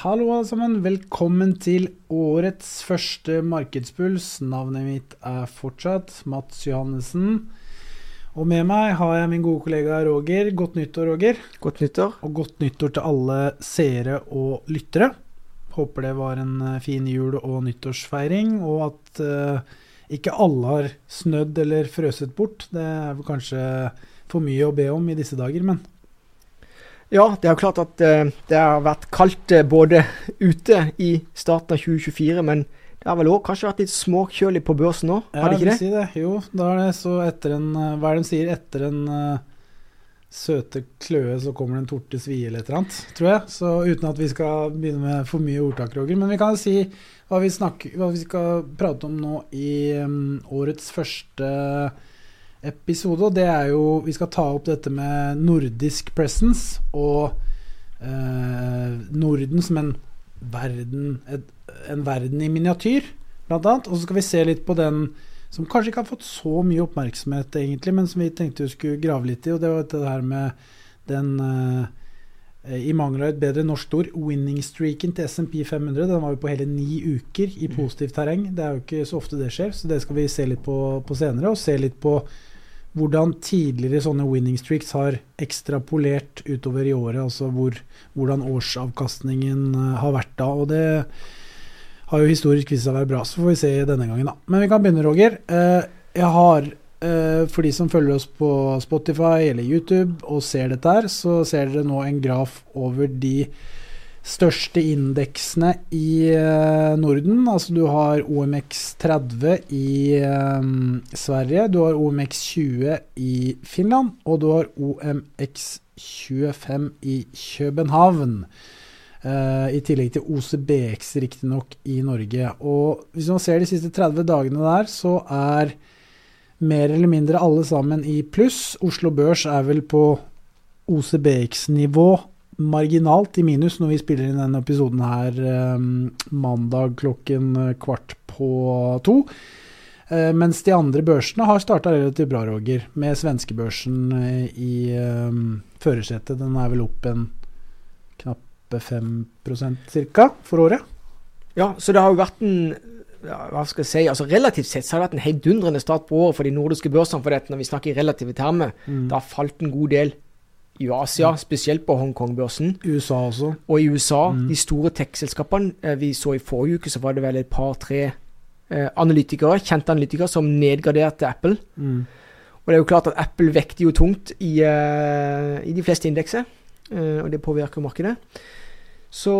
Hallo alle sammen, velkommen til årets første markedspuls. Navnet mitt er fortsatt Mats Johannessen. Og med meg har jeg min gode kollega Roger. Godt nyttår, Roger. Godt nyttår. Og godt nyttår til alle seere og lyttere. Håper det var en eh, fin jul- og nyttårsfeiring, og at uh, ikke alle har snødd eller frøset bort. Det er vel kanskje for mye å be om i disse dager, men Ja, det er jo klart at uh, det har vært kaldt uh, både ute i starten av 2024, men det har vel òg kanskje vært litt småkjølig på børsen nå? Ja, har det ikke det? Si det? Jo, da er det så etter en Hva er det de sier? Etter en søte kløe så kommer det en torte svie eller et eller annet, tror jeg. Så uten at vi skal begynne med for mye ordtak, Roger. Men vi kan si hva vi, snakker, hva vi skal prate om nå i um, årets første episode. Og det er jo Vi skal ta opp dette med nordisk presence og eh, Norden som en verden, et, en verden i miniatyr, blant annet. Og så skal vi se litt på den som kanskje ikke har fått så mye oppmerksomhet, egentlig, men som vi tenkte vi skulle grave litt i. Og det var det her med den eh, i mangel av et bedre norsk ord, winning-streaken til SMP 500. Den var jo på hele ni uker i positivt terreng. Det er jo ikke så ofte det skjer, så det skal vi se litt på, på senere. Og se litt på hvordan tidligere sånne winning streaks har ekstrapolert utover i året. Altså hvor, hvordan årsavkastningen har vært da. Og det har jo historisk vist seg å være bra, så får vi se denne gangen, da. Men vi kan begynne, Roger. Jeg har for de som følger oss på Spotify eller YouTube og ser dette her, så ser dere nå en graf over de største indeksene i Norden. Altså du har OMX30 i um, Sverige, du har OMX20 i Finland, og du har OMX25 i København. Uh, I tillegg til OCBX, riktignok, i Norge. Og hvis man ser de siste 30 dagene der, så er mer eller mindre alle sammen i pluss. Oslo Børs er vel på OCBX-nivå, marginalt i minus når vi spiller inn denne episoden her um, mandag klokken kvart på to. Uh, mens de andre børsene har starta relativt bra, Roger, med svenskebørsen i førersetet. Den er vel opp en knappe 5 ca. for året. Ja, så det har jo vært en ja, hva skal jeg si, altså Relativt sett så har det vært en heidundrende start på året for de nordiske børsene. for dette, Når vi snakker i relative termer. Mm. Det har falt en god del i Asia, mm. spesielt på Hongkong-børsen. USA også. Og i USA. Mm. De store tech-selskapene eh, vi så i forrige uke, så var det vel et par-tre eh, analytikere, kjente analytikere som nedgraderte Apple. Mm. Og det er jo klart at Apple vekter jo tungt i, eh, i de fleste indekser, eh, og det påvirker markedet. Så,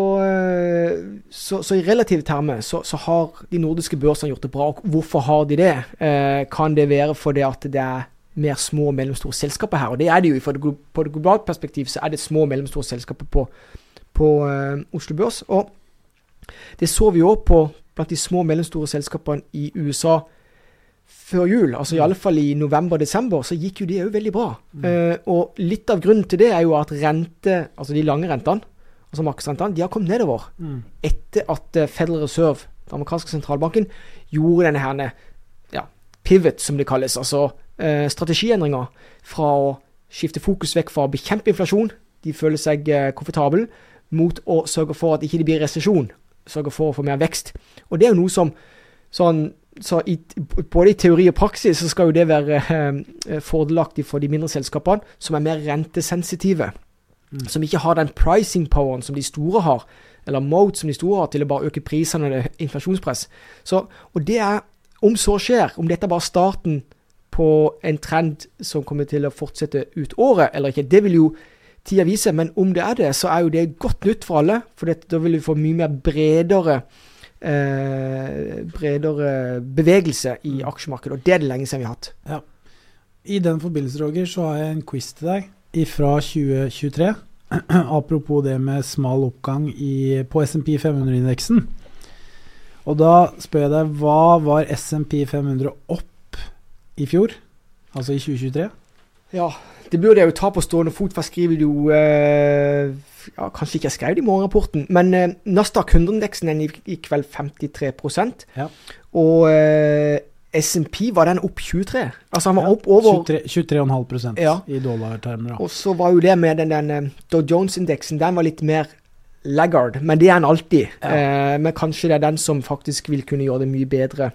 så, så, i relative termer så, så, har de nordiske børsene gjort det bra. Og hvorfor har de det? Eh, kan det være fordi at det er mer små og mellomstore selskaper her? Og det er det jo. For det, på det globalt perspektiv så er det små og mellomstore selskaper på, på uh, Oslo Børs. Og det så vi òg på blant de små og mellomstore selskapene i USA før jul. Altså i alle fall i november-desember så gikk jo det òg veldig bra. Mm. Uh, og litt av grunnen til det er jo at rente, altså de lange rentene altså markedsrentene, de har kommet nedover mm. etter at Federal Reserve, den amerikanske sentralbanken, gjorde denne herne, ja, pivot, som det kalles. Altså eh, strategiendringer fra å skifte fokus vekk fra å bekjempe inflasjon, de føler seg eh, komfortable, mot å sørge for at ikke det blir resesjon. Sørge for å få mer vekst. Og det er jo noe som sånn så i, både i teori og praksis så skal jo det være eh, fordelaktig for de mindre selskapene som er mer rentesensitive. Mm. Som ikke har den pricing poweren som de store har, eller mode som de store har, til å bare øke prisene når det er inflasjonspress. Så, og det er, om så skjer, om dette er bare starten på en trend som kommer til å fortsette ut året eller ikke, det vil jo tida vise. Men om det er det, så er jo det godt nytt for alle. For det, da vil vi få mye mer bredere eh, bredere bevegelse i aksjemarkedet. Og det er det lenge siden vi har hatt. Ja. I den forbindelse, Roger, så har jeg en quiz til deg fra 2023. Apropos det med smal oppgang i, på SMP 500-indeksen. Og da spør jeg deg, hva var SMP 500 opp i fjor? Altså i 2023? Ja, det burde jeg jo ta på stående fot, for jeg skriver jo eh, ja, Kanskje ikke jeg skrev det i morgenrapporten, men eh, Nasdaq 100-indeksen gikk vel 53 Ja. Og eh, SMP var den opp 23. Altså han var opp over 23,5 Ja. i dollartermer. Og så var jo det med den, den eh, Dow Jones-indeksen, den var litt mer laggard, men det er den alltid. Ja. Eh, men kanskje det er den som faktisk vil kunne gjøre det mye bedre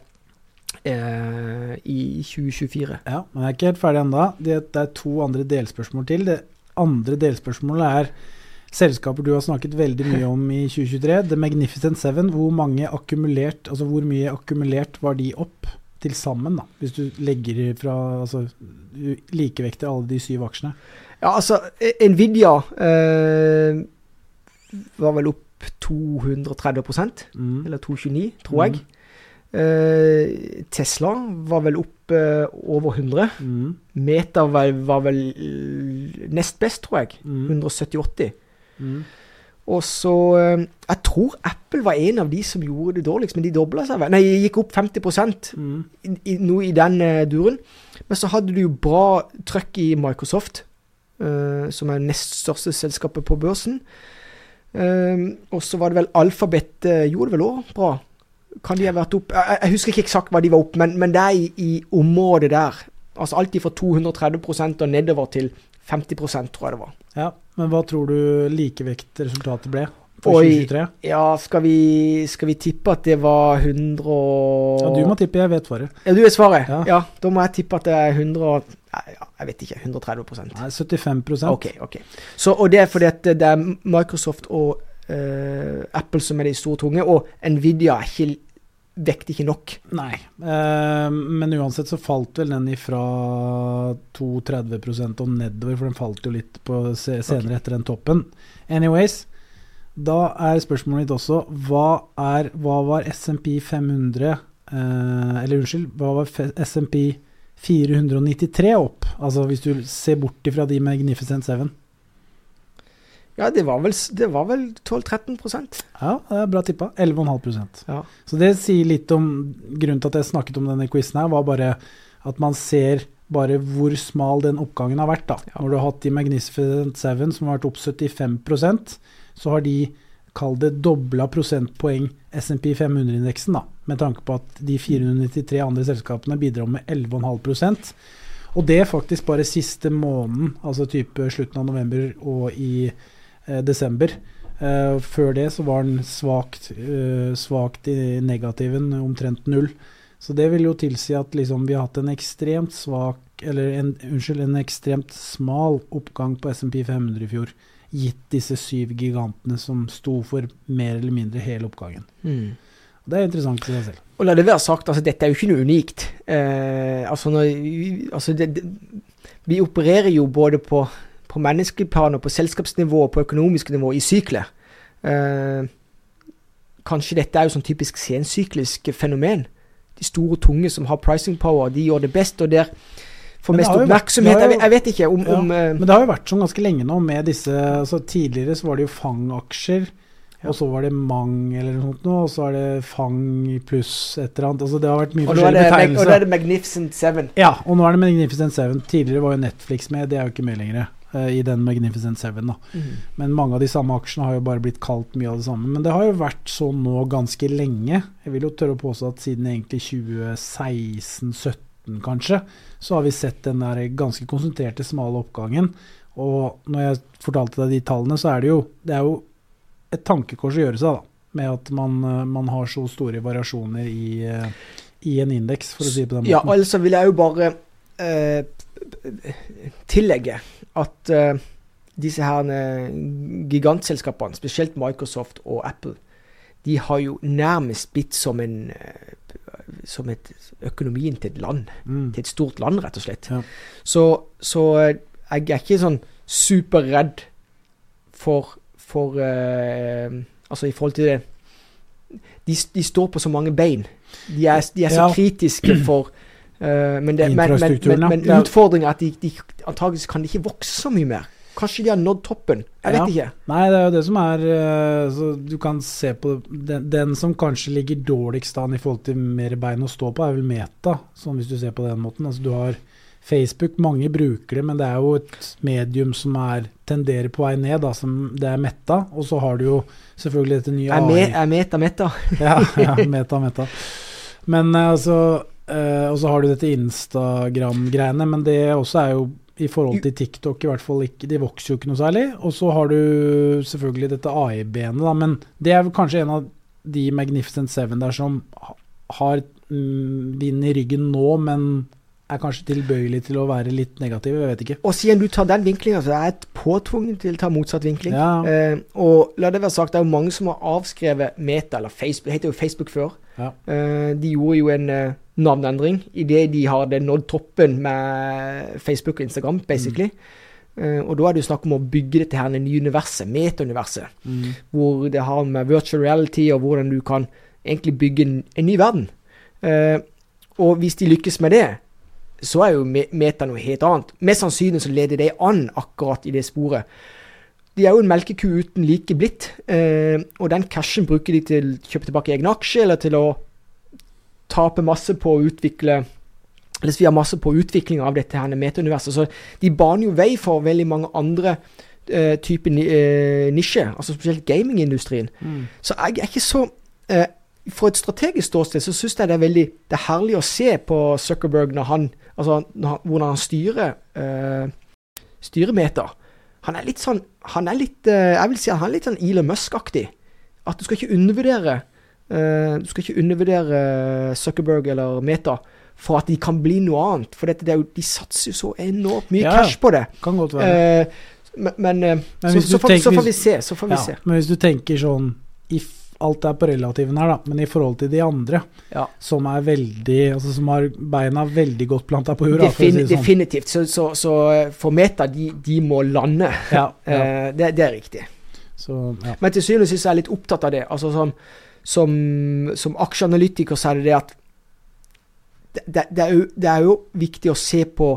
eh, i 2024. Ja, men jeg er ikke helt ferdig ennå. Det, det er to andre delspørsmål til. Det andre delspørsmålet er selskaper du har snakket veldig mye om i 2023. The Magnificent Seven. Hvor mange altså hvor mye akkumulert var de opp til sammen, da? Hvis du legger fra altså, likevekter alle de syv aksjene. Ja, altså, Nvidia eh, var vel opp 230 Mm. eller 229, tror jeg. Eh, Tesla var vel opp eh, over 100. Mm. Meta var, var vel eh, nest best, tror jeg. Mm. 170-80. Mm. Og så eh, Jeg tror Apple var en av de som gjorde det dårligst, men de dobla seg nei, gikk opp 50 Mm. i, i, noe i den eh, duren. Men så hadde du jo bra trøkk i Microsoft, uh, som er nest største selskapet på børsen. Uh, og så var det vel Alphabet uh, gjorde det vel òg bra. Kan de ha vært opp jeg, jeg husker ikke eksakt hva de var opp, men, men det er i, i området der. Altså alltid fra 230% og nedover til 50% tror jeg det var. Ja, men hva tror du likevektresultatet ble for Oi. 2023? Ja, skal vi, skal vi tippe at det var 100 og Ja, du må tippe, jeg vet svaret. Ja, du er svaret? Ja. Ja. Da må jeg tippe at det er 100 og- Nei, ja, Jeg vet ikke. 130 Nei, 75% Ok, ok. Så, og det er fordi at det er Microsoft og uh, Apple som er de store tunge, og Nvidia er ikke, vekter ikke nok. Nei, eh, men uansett så falt vel den ifra 2,30% og nedover, for den falt jo litt senere etter den toppen. Anyways, da er spørsmålet mitt også hva, er, hva var SMP 500 eh, Eller unnskyld, hva var SMP 493 opp? Altså hvis du ser bort ifra de Magnificent Seven. Ja, det var vel, det var vel 12-13% Ja, det er bra tippa. 11,5% Ja. Så det sier litt om Grunnen til at jeg snakket om denne quizen her, var bare at man ser bare hvor smal den oppgangen har vært. da. Ja. Når du har hatt de Magnificent Seven som har vært opp 75% så har de kall det dobla prosentpoeng SMP 500-indeksen, da, med tanke på at de 493 andre selskapene bidrar med 11,5% Og det faktisk bare siste måneden, altså type slutten av november og i desember. Eh, før det så var den svakt, eh, svakt i negativen, omtrent null. Så det vil jo tilsi at liksom vi har hatt en ekstremt svak, eller en, unnskyld, en ekstremt smal oppgang på SMP 500 i fjor, gitt disse syv gigantene som sto for mer eller mindre hele oppgangen. Mm. Det er interessant i seg selv. Og la det være sagt, altså dette er jo ikke noe unikt. Eh, altså når, altså det, det, vi opererer jo både på, på menneskelig plan og på selskapsnivå og på økonomisk nivå i sykler. Eh, kanskje dette er jo sånn typisk sensyklisk fenomen. De store, tunge som har pricing power, de gjør det best, og der får mest oppmerksomhet. jo jo- vet- jeg vet ikke om, Ja, om eh, Men det har jo vært sånn ganske lenge nå med disse altså Tidligere så var det jo Fang-aksjer, Ja. og så var det Mang eller noe sånt nå, og så er det Fang pluss et eller annet. Altså det har vært mye forskjellige betegnelser. Og nå er det Magnificent Seven. Ja, og nå er det Magnificent Seven. Tidligere var jo Netflix med, det er jo ikke med lenger. Eh, I den Magnificent Seven, da. Men mange av de samme aksjene har jo bare blitt kalt mye av det samme. Men det har jo vært sånn nå ganske lenge. Jeg vil jo tørre å påstå at siden egentlig 2016-2017 kanskje, så har vi sett den der ganske konsentrerte, smale oppgangen. Og når jeg fortalte deg de tallene, så er det jo, det er jo et tankekors å gjøre seg, da. Med at man, eh, man har så store variasjoner i, eh, i en indeks, for å si det på den måten. Ja, altså vil jeg jo bare eh, tillegge at uh, disse her eh, gigantselskapene, spesielt Microsoft og Apple, de har jo nærmest blitt som en eh, som et, økonomien til et land. Mm. Til et stort land, rett og slett. Ja. Så, så jeg er ikke sånn superredd for, for uh, Altså i forhold til det de, de står på så mange bein. De er, de er så Ja. kritiske for Men, det, men, men, men, men utfordringen er at de, de antageligvis kan de ikke vokse så mye mer. Kanskje de har nådd toppen. Jeg vet Ja. ikke. Nei, det er jo det som er eh, så Du kan se på den, den som kanskje ligger dårligst an i forhold til mer bein å stå på, er vel Meta, sånn hvis du ser på den måten. Altså du har Facebook, mange bruker det, men det er jo et medium som er tenderer på vei ned, da, som det er Meta. Og så har du jo selvfølgelig dette nye Er, me, er meta meta? ja, ja, meta, meta. Men eh, altså eh, Og så har du dette Instagram-greiene, men det også er jo i forhold til TikTok i hvert fall ikke De vokser jo ikke noe særlig. Og så har du selvfølgelig dette AI-benet, da, men det er kanskje en av de Magnificent Seven der som har mm, vind i ryggen nå, men er kanskje tilbøyelig til å være litt negativ. Jeg vet ikke. Og siden du tar den vinklinga, så er jeg påtvunget til å ta motsatt vinkling. Ja. Eh, og la det være sagt, det er jo mange som har avskrevet Meta, eller Facebook, det heter jo Facebook før. Ja. Eh, de gjorde jo en eh, navneendring idet de hadde nådd toppen med Facebook og Instagram, basically. Eh, og da er det jo snakk om å bygge dette her nye universet, meta-universet, Mm. hvor det har med virtual reality og hvordan du kan egentlig bygge en, en ny verden. Uh, og hvis de lykkes med det, så er jo meta noe helt annet. Mest sannsynlig så leder det an akkurat i det sporet. De er jo en melkeku uten like blitt, eh, og den cashen bruker de til å kjøpe tilbake egne aksjer, eller til å tape masse på å utvikle eller vi har masse på utvikling av dette her meta-universet. Så de baner jo vei for veldig mange andre eh, typer ni, eh, nisjer, altså spesielt gamingindustrien. Mm. Så jeg er ikke så eh, Fra et strategisk ståsted så syns jeg det er veldig Det er herlig å se på Zuckerberg når han Altså når han, hvordan han styrer øh, styrer Meta. Han er litt sånn Han er litt eh, Jeg vil si han er litt sånn Elon Musk-aktig. At du skal ikke undervurdere uh, Du skal ikke undervurdere Zuckerberg eller Meta for at de kan bli noe annet. For dette, det jo, de satser jo så enormt mye Ja. cash på det. Kan godt være. Uh, men men, Men så, så, får, tenker- så får vi se. Så får vi ja, se. men hvis du tenker sånn i f- Alt er på relativen her, da, men i forhold til de andre, Ja. som er veldig Altså som har beina veldig godt planta på jorda, Defin, si sånn. Definitivt. Så, så, så eh, for Meta, de, de må lande. Ja, ja. Eh, det, det er riktig. Så, ja. Men til syvende og sist er jeg litt opptatt av det. Altså som, som, som aksjeanalytiker så er det det at det, det, det, er jo, det er jo viktig å se på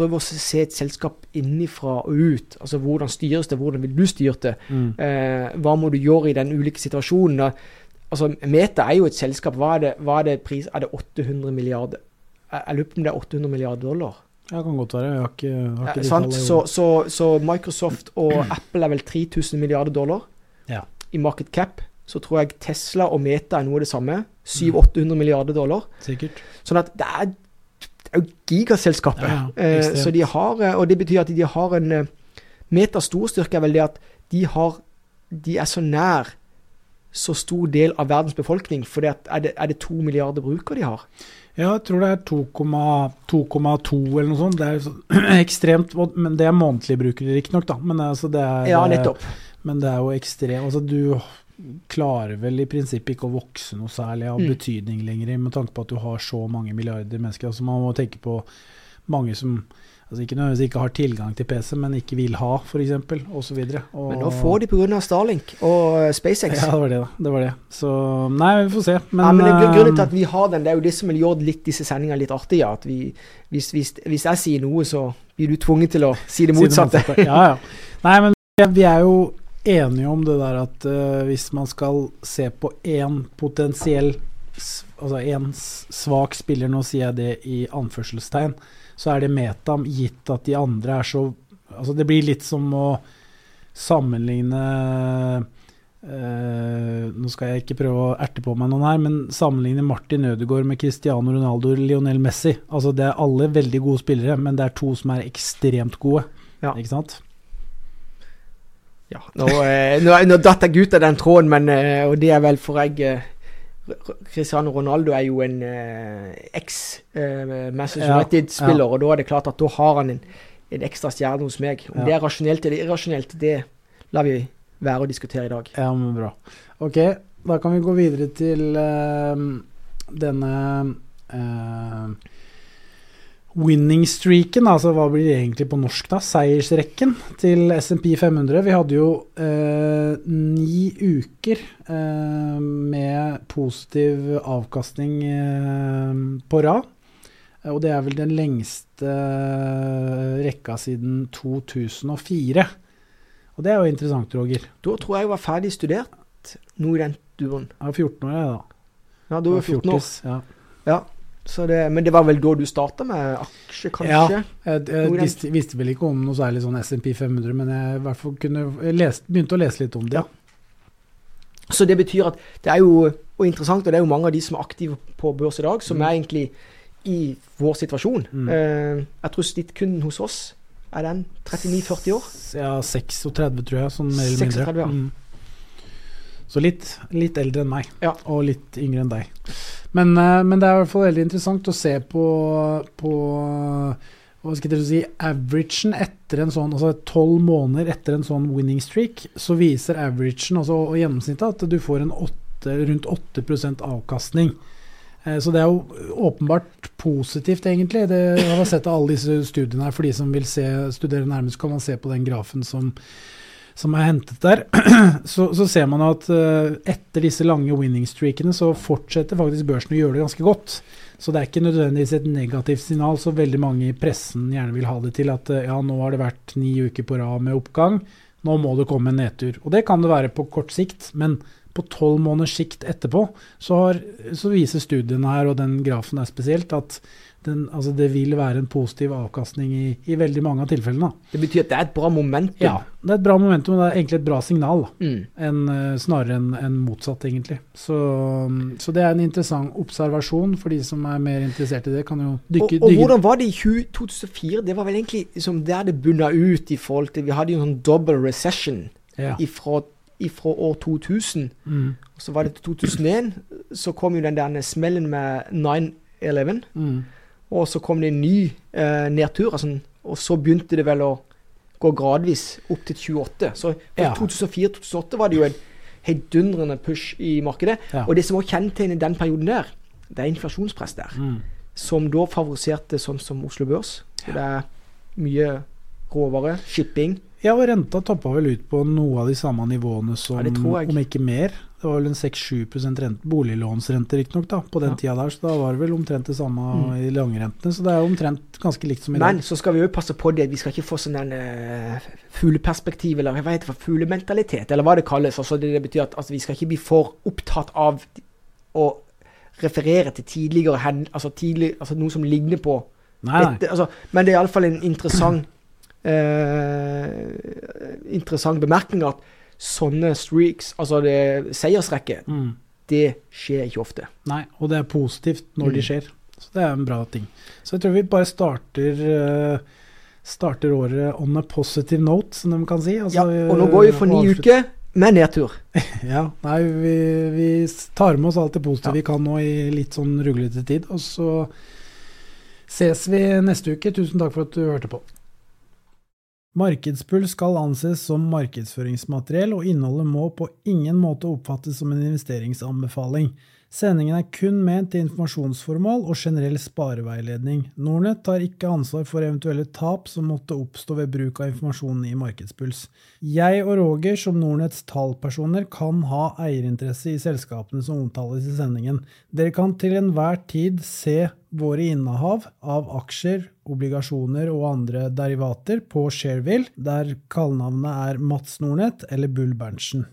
Prøve å se et selskap innenfra og ut. Altså hvordan styres det, hvordan vil du styre det? Mm. Eh, hva må du gjøre i den ulike situasjonen? Da? Altså, Meta er jo et selskap. Hva er det, hva er det pris? Er det 800 milliarder? Jeg lurer på om det er 800 milliarder dollar. Ja, kan godt være. Jeg har ikke, har ikke Eh, de sant? Så, så, så Microsoft og Apple er vel 3000 milliarder dollar Ja. i market cap. Så tror jeg Tesla og Meta er noe av det samme. 700-800 milliarder dollar. Sikkert. Sånn at det er, det er jo gigaselskapet. Ja, ja, eh, så de har, eh, og det betyr at de har en eh, Metas store styrke er vel det at de har De er så nær så stor del av verdens befolkning. For er, det, er det to milliarder brukere de har? Ja, jeg tror det er 2,2 eller noe sånt. Det er så, ekstremt, men det er månedlige brukere riktignok, da. Men, altså, det er, Ja, nettopp. men det er jo ekstremt altså, Du klarer vel i prinsippet ikke å vokse noe særlig av Mm. betydning lenger, med tanke på at du har så mange milliarder mennesker. Altså, man må tenke på mange som altså, ikke nødvendigvis ikke har tilgang til PC, men ikke vil ha, f.eks., osv. Men nå får de pga. Starlink og eh, SpaceX. Ja, det var det, da. Det var det. Så nei, vi får se. Men, ja, men det, eh, grunnen til at vi har den, det er jo det som vil gjøre litt disse sendingene litt artige. At vi, hvis, hvis, hvis jeg sier noe, så blir du tvunget til å si det motsatte. Ja, ja. Nei, men vi- vi er jo enige om det der at uh, hvis man skal se på én potensiell Altså én svak spiller, nå sier jeg det i anførselstegn, så er det metam, gitt at de andre er så Altså det blir litt som å sammenligne uh, Nå skal jeg ikke prøve å erte på meg noen her, men sammenligne Martin Ødegaard med Cristiano Ronaldo og Lionel Messi. Altså Det er alle veldig gode spillere, men det er to som er ekstremt gode. Ja. Ikke sant? Ja, nå, eh, nå, nå datt jeg ut av den tråden, men, eh, og det er vel for jeg eh, Cristiano Ronaldo er jo en eks-Manchester eh, United-spiller, og da er det klart at da har han en, en ekstra stjerne hos meg. Om Ja. det er rasjonelt eller irrasjonelt, det lar vi være å diskutere i dag. Ja, men bra. Ok, da kan vi gå videre til uh, denne eh, winning-streaken. Altså hva blir det egentlig på norsk, da? Seiersrekken til SMP 500. Vi hadde jo eh, ni uker eh, med positiv avkastning eh, på rad. Og det er vel den lengste eh, rekka siden 2004. Og det er jo interessant, Roger. Da tror jeg jeg var ferdig studert, nå i den duoen. Jeg var 14 år, jeg, da. Ja, du var 14 år. Ja. Ja. Så det, men det var vel da du starta med aksje, kanskje? Ja. Jeg, jeg visste, visste vel ikke om noe særlig sånn SMP 500, men jeg i hvert fall kunne lest, begynte å lese litt om det. Ja. Så det betyr at det er jo og interessant, og det er jo mange av de som er aktive på børs i dag, som Mm. er egentlig i vår situasjon. Mm. Eh, jeg tror snittkunden hos oss er den 39-40 år? Ja, 36, tror jeg. Sånn mer eller 36, ja. Mm. Så litt, litt eldre enn meg, Ja. og litt yngre enn deg. Men, eh, men det er i hvert fall veldig interessant å se på, på hva skal jeg si, averagen etter en sånn, altså tolv måneder etter en sånn winning streak, så viser averagen, altså og gjennomsnittet, at du får en 8, rundt 8% avkastning. Eh, Så det er jo åpenbart positivt, egentlig. Det, jeg har sett alle disse studiene her. For de som vil se, studere nærmest, kan man se på den grafen som, som er hentet der. Så, så ser man at eh, etter disse lange winning-streakene så fortsetter faktisk børsen å gjøre det ganske godt. Så det er ikke nødvendigvis et negativt signal, så veldig mange i pressen gjerne vil ha det til at eh, ja, nå har det vært ni uker på rad med oppgang, nå må det komme en nedtur. Og det kan det være på kort sikt, men på tolv måneders sikt etterpå så, har, så viser studiene her, og den grafen er spesielt, at den, altså det vil være en positiv avkastning i, i veldig mange av tilfellene. Det betyr at det er et bra momentum. Ja, det er et bra momentum, og det er egentlig et bra signal. Mm. enn, eh, snarere enn en motsatt, egentlig. Så, så det er en interessant observasjon for de som er mer interessert i det. Kan jo dykke, og dykke hvordan var det i 20, 2004? Det var vel egentlig liksom der det bunna ut i forhold til Vi hadde jo en sånn double recession ja. ifra, ifra år 2000. mm, Og så var det til 2001. Så kom jo den der smellen med 9-11. mm, Og så kom det en ny eh, nedtur. Altså, og så begynte det vel å gå gradvis opp til 28. Så fra Ja. 2004-2008 var det jo en heidundrende push i markedet. ja. Og det som også i den perioden der, det er inflasjonspress der. mm, Som da favoriserte sånn som Oslo Børs. Så det er mye råvare, shipping. ja, og renta toppa vel ut på noe av de samme nivåene som, Ja, om ikke mer. Det var vel en 6-7 rente, boliglånsrente riktignok, på den Ja. tida der. Så da var det vel omtrent det samme Mm. i langrentene. Så det er omtrent ganske likt som i Men så skal vi jo passe på det. Vi skal ikke få sånn den uh, fugleperspektiv, eller hva heter det, fuglementalitet, eller hva det kalles. Altså det, det betyr at altså, vi skal ikke bli for opptatt av å referere til tidligere hen, altså, tidlig, altså noe som ligner på Nei, nei. dette. Altså, men det er iallfall en interessant eh, interessant bemerkning at sånne streaks, altså det seiersrekke, Mm. det skjer ikke ofte. Nei, og det er positivt når de Mm. skjer. Så det er en bra ting. Så jeg tror vi bare starter eh, starter året on a positive note, som de kan si. Altså, Ja, og nå går vi for ni uker med nedtur. Ja, nei, vi, vi tar med oss alt det positive Ja. vi kan nå i litt sånn ruglete tid. Og så ses vi neste uke. Tusen takk for at du hørte på. Markedspuls skal anses som markedsføringsmateriell, og innholdet må på ingen måte oppfattes som en investeringsanbefaling. Sendingen er kun ment til informasjonsformål og generell spareveiledning. Nordnett tar ikke ansvar for eventuelle tap som måtte oppstå ved bruk av informasjonen i Markedspuls. Jeg og Roger, som Nordnetts tallpersoner, kan ha eierinteresse i selskapene som omtales i sendingen. Dere kan til enhver tid se våre innehav av aksjer, obligasjoner og andre derivater på Shareville, der kallenavnet er Mats Nordnett eller Bull Berntsen.